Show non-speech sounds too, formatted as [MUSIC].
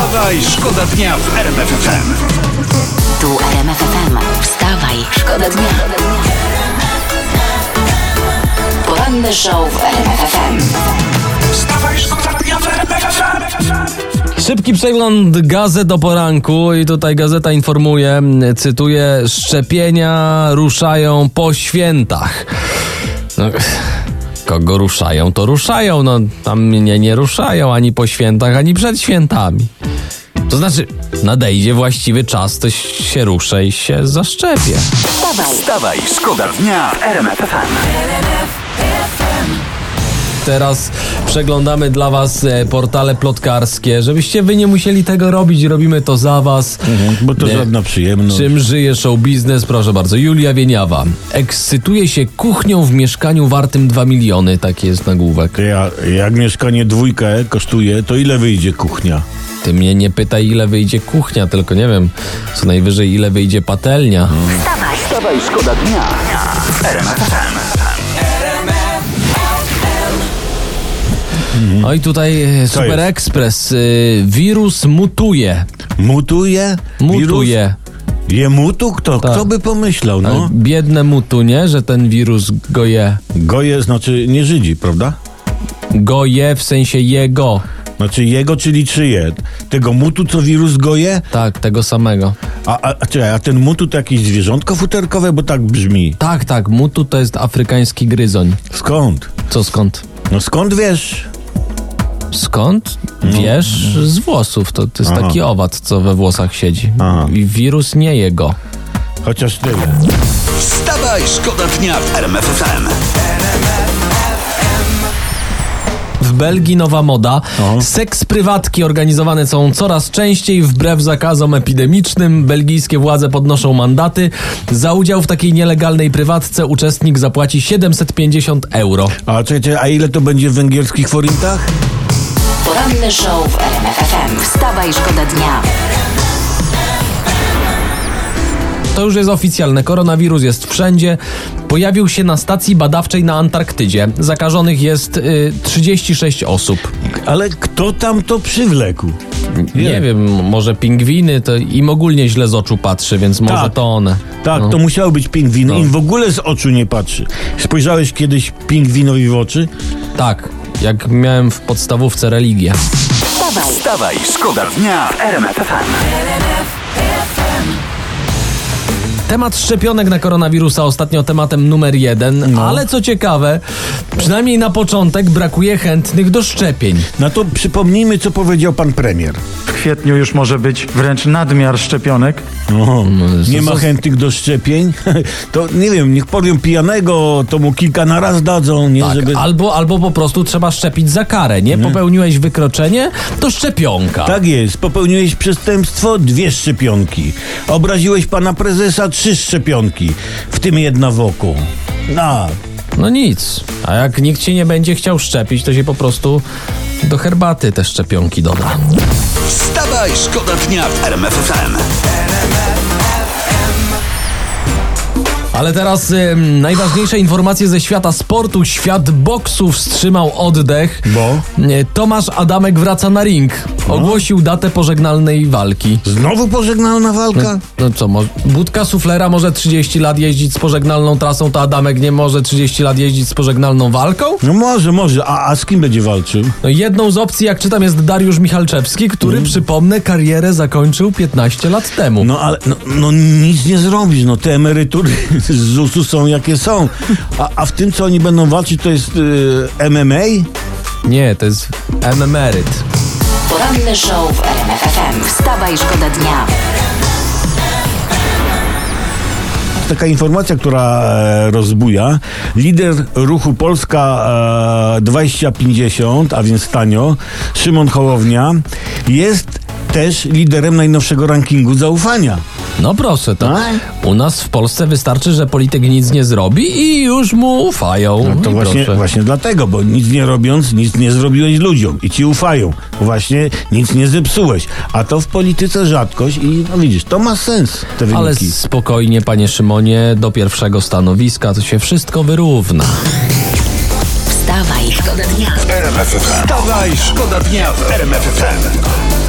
Wstawaj, szkoda dnia w RMF FM. Tu RMF FM. Wstawaj, szkoda dnia. Poranny show w RMF FM. Wstawaj, szkoda dnia w RMF FM. Szybki przegląd gazet o poranku i tutaj gazeta informuje, cytuję, szczepienia ruszają po świętach. No, kogo ruszają, to ruszają, no tam mnie nie ruszają ani po świętach, ani przed świętami. To znaczy, nadejdzie właściwy czas, to się ruszę i się zaszczepię. Wstawaj, Wstawaj, szkoda dnia RMF FM. Teraz przeglądamy dla Was e, portale plotkarskie, żebyście Wy nie musieli tego robić, robimy to za Was. Bo to Nie. żadna przyjemność. Czym żyje show biznes? Proszę bardzo. Julia Wieniawa. Ekscytuje się kuchnią w mieszkaniu wartym 2 miliony. Taki jest nagłówek. Ja, jak mieszkanie dwójkę kosztuje, to ile wyjdzie kuchnia? Ty mnie nie pytaj, ile wyjdzie kuchnia, tylko nie wiem, co najwyżej, ile wyjdzie patelnia. Wstawaj, szkoda dnia w FM. No i tutaj e, Super jest? Express. y, wirus mutuje. Mutuje? Mutuje. Wirus? Je mutu? Kto, Tak. kto by pomyślał, Ale no? Biedne mutu, nie? Że ten wirus go je. Goje znaczy nie Żydzi, prawda? Go je w sensie jego. Znaczy jego, czyli czyje? Tego mutu, co wirus goje? Tak, tego samego. A, a, a, czekaj, a ten mutu to jakieś zwierzątko futerkowe, bo tak brzmi. Tak, tak, mutu to jest afrykański gryzoń. Skąd? Co skąd? No skąd wiesz? Skąd? Wiesz, z włosów. To, to jest Aha. taki owad, co we włosach siedzi. Aha. I wirus nie jego. Chociaż tyle. Wstawaj, szkoda dnia w RMF FM. W Belgii nowa moda. O. Seks prywatki organizowane są coraz częściej wbrew zakazom epidemicznym. Belgijskie władze podnoszą mandaty. Za udział w takiej nielegalnej prywatce uczestnik zapłaci 750 euro. A czekajcie, a ile to będzie w węgierskich forintach? Poranny show w RMF FM. Wstawaj, szkoda dnia. To już jest oficjalne. Koronawirus jest wszędzie. Pojawił się na stacji badawczej na Antarktydzie. Zakażonych jest y, 36 osób. Ale kto tam to przywlekł? Nie wiem, może pingwiny, to im ogólnie źle z oczu patrzy, więc może Tak. to one. Tak, No. to musiały być pingwiny. No. Im w ogóle z oczu nie patrzy. Spojrzałeś kiedyś pingwinowi w oczy? Tak, jak miałem w podstawówce religię. Wstawaj, Wstawaj, szkoda dnia w RMF FM. Temat szczepionek na koronawirusa ostatnio tematem numer jeden, No. ale co ciekawe, przynajmniej na początek brakuje chętnych do szczepień. No to przypomnijmy, co powiedział pan premier. W kwietniu już może być wręcz nadmiar szczepionek. No, nie co- ma co- chętnych do szczepień. [LAUGHS] To nie wiem, niech porwią pijanego, to mu kilka na raz dadzą, nie? Tak, Żeby... albo, albo po prostu trzeba szczepić za karę, nie? Popełniłeś wykroczenie, to szczepionka. Tak jest, popełniłeś przestępstwo, dwie szczepionki. Obraziłeś pana prezesa, trzy szczepionki, w tym jedna wokół. No, No nic. A jak nikt ci nie będzie chciał szczepić, to się po prostu do herbaty te szczepionki doda. Wstawaj, szkoda dnia w RMF Ale teraz ym, najważniejsze informacje ze świata sportu. Świat boksu wstrzymał oddech. bo Tomasz Adamek wraca na ring. Ogłosił datę pożegnalnej walki. znowu pożegnalna walka? No co, mo- budka suflera może 30 lat jeździć z pożegnalną trasą, to Adamek nie może 30 lat jeździć z pożegnalną walką? No może, może. A, a z kim będzie walczył? No jedną z opcji, jak czytam, jest Dariusz Michalczewski, który, przypomnę, karierę zakończył 15 lat temu. No ale no, no nic nie zrobisz, no te emerytury z ZUS-u są jakie są. A, a w tym, co oni będą walczyć, to jest y, MMA? Nie, to jest emeryt. poranny show w RMF FM. Wstawaj, szkoda dnia. Taka informacja, która e, rozbuja. Lider ruchu Polska e, 2050, a więc tanio, Szymon Hołownia, jest też liderem najnowszego rankingu zaufania. No proszę, to Tak? u nas w Polsce wystarczy, że polityk nic nie zrobi i już mu ufają. No to I właśnie, proszę. właśnie dlatego, bo nic nie robiąc, nic nie zrobiłeś ludziom i ci ufają. Właśnie nic nie zepsułeś. A to w polityce rzadkość i no widzisz, to ma sens, te wyniki. Ale spokojnie, panie Szymonie, do pierwszego stanowiska to się wszystko wyrówna. Wstawaj, szkoda dnia. RMF FM. Wstawaj, szkoda dnia w RMF FM.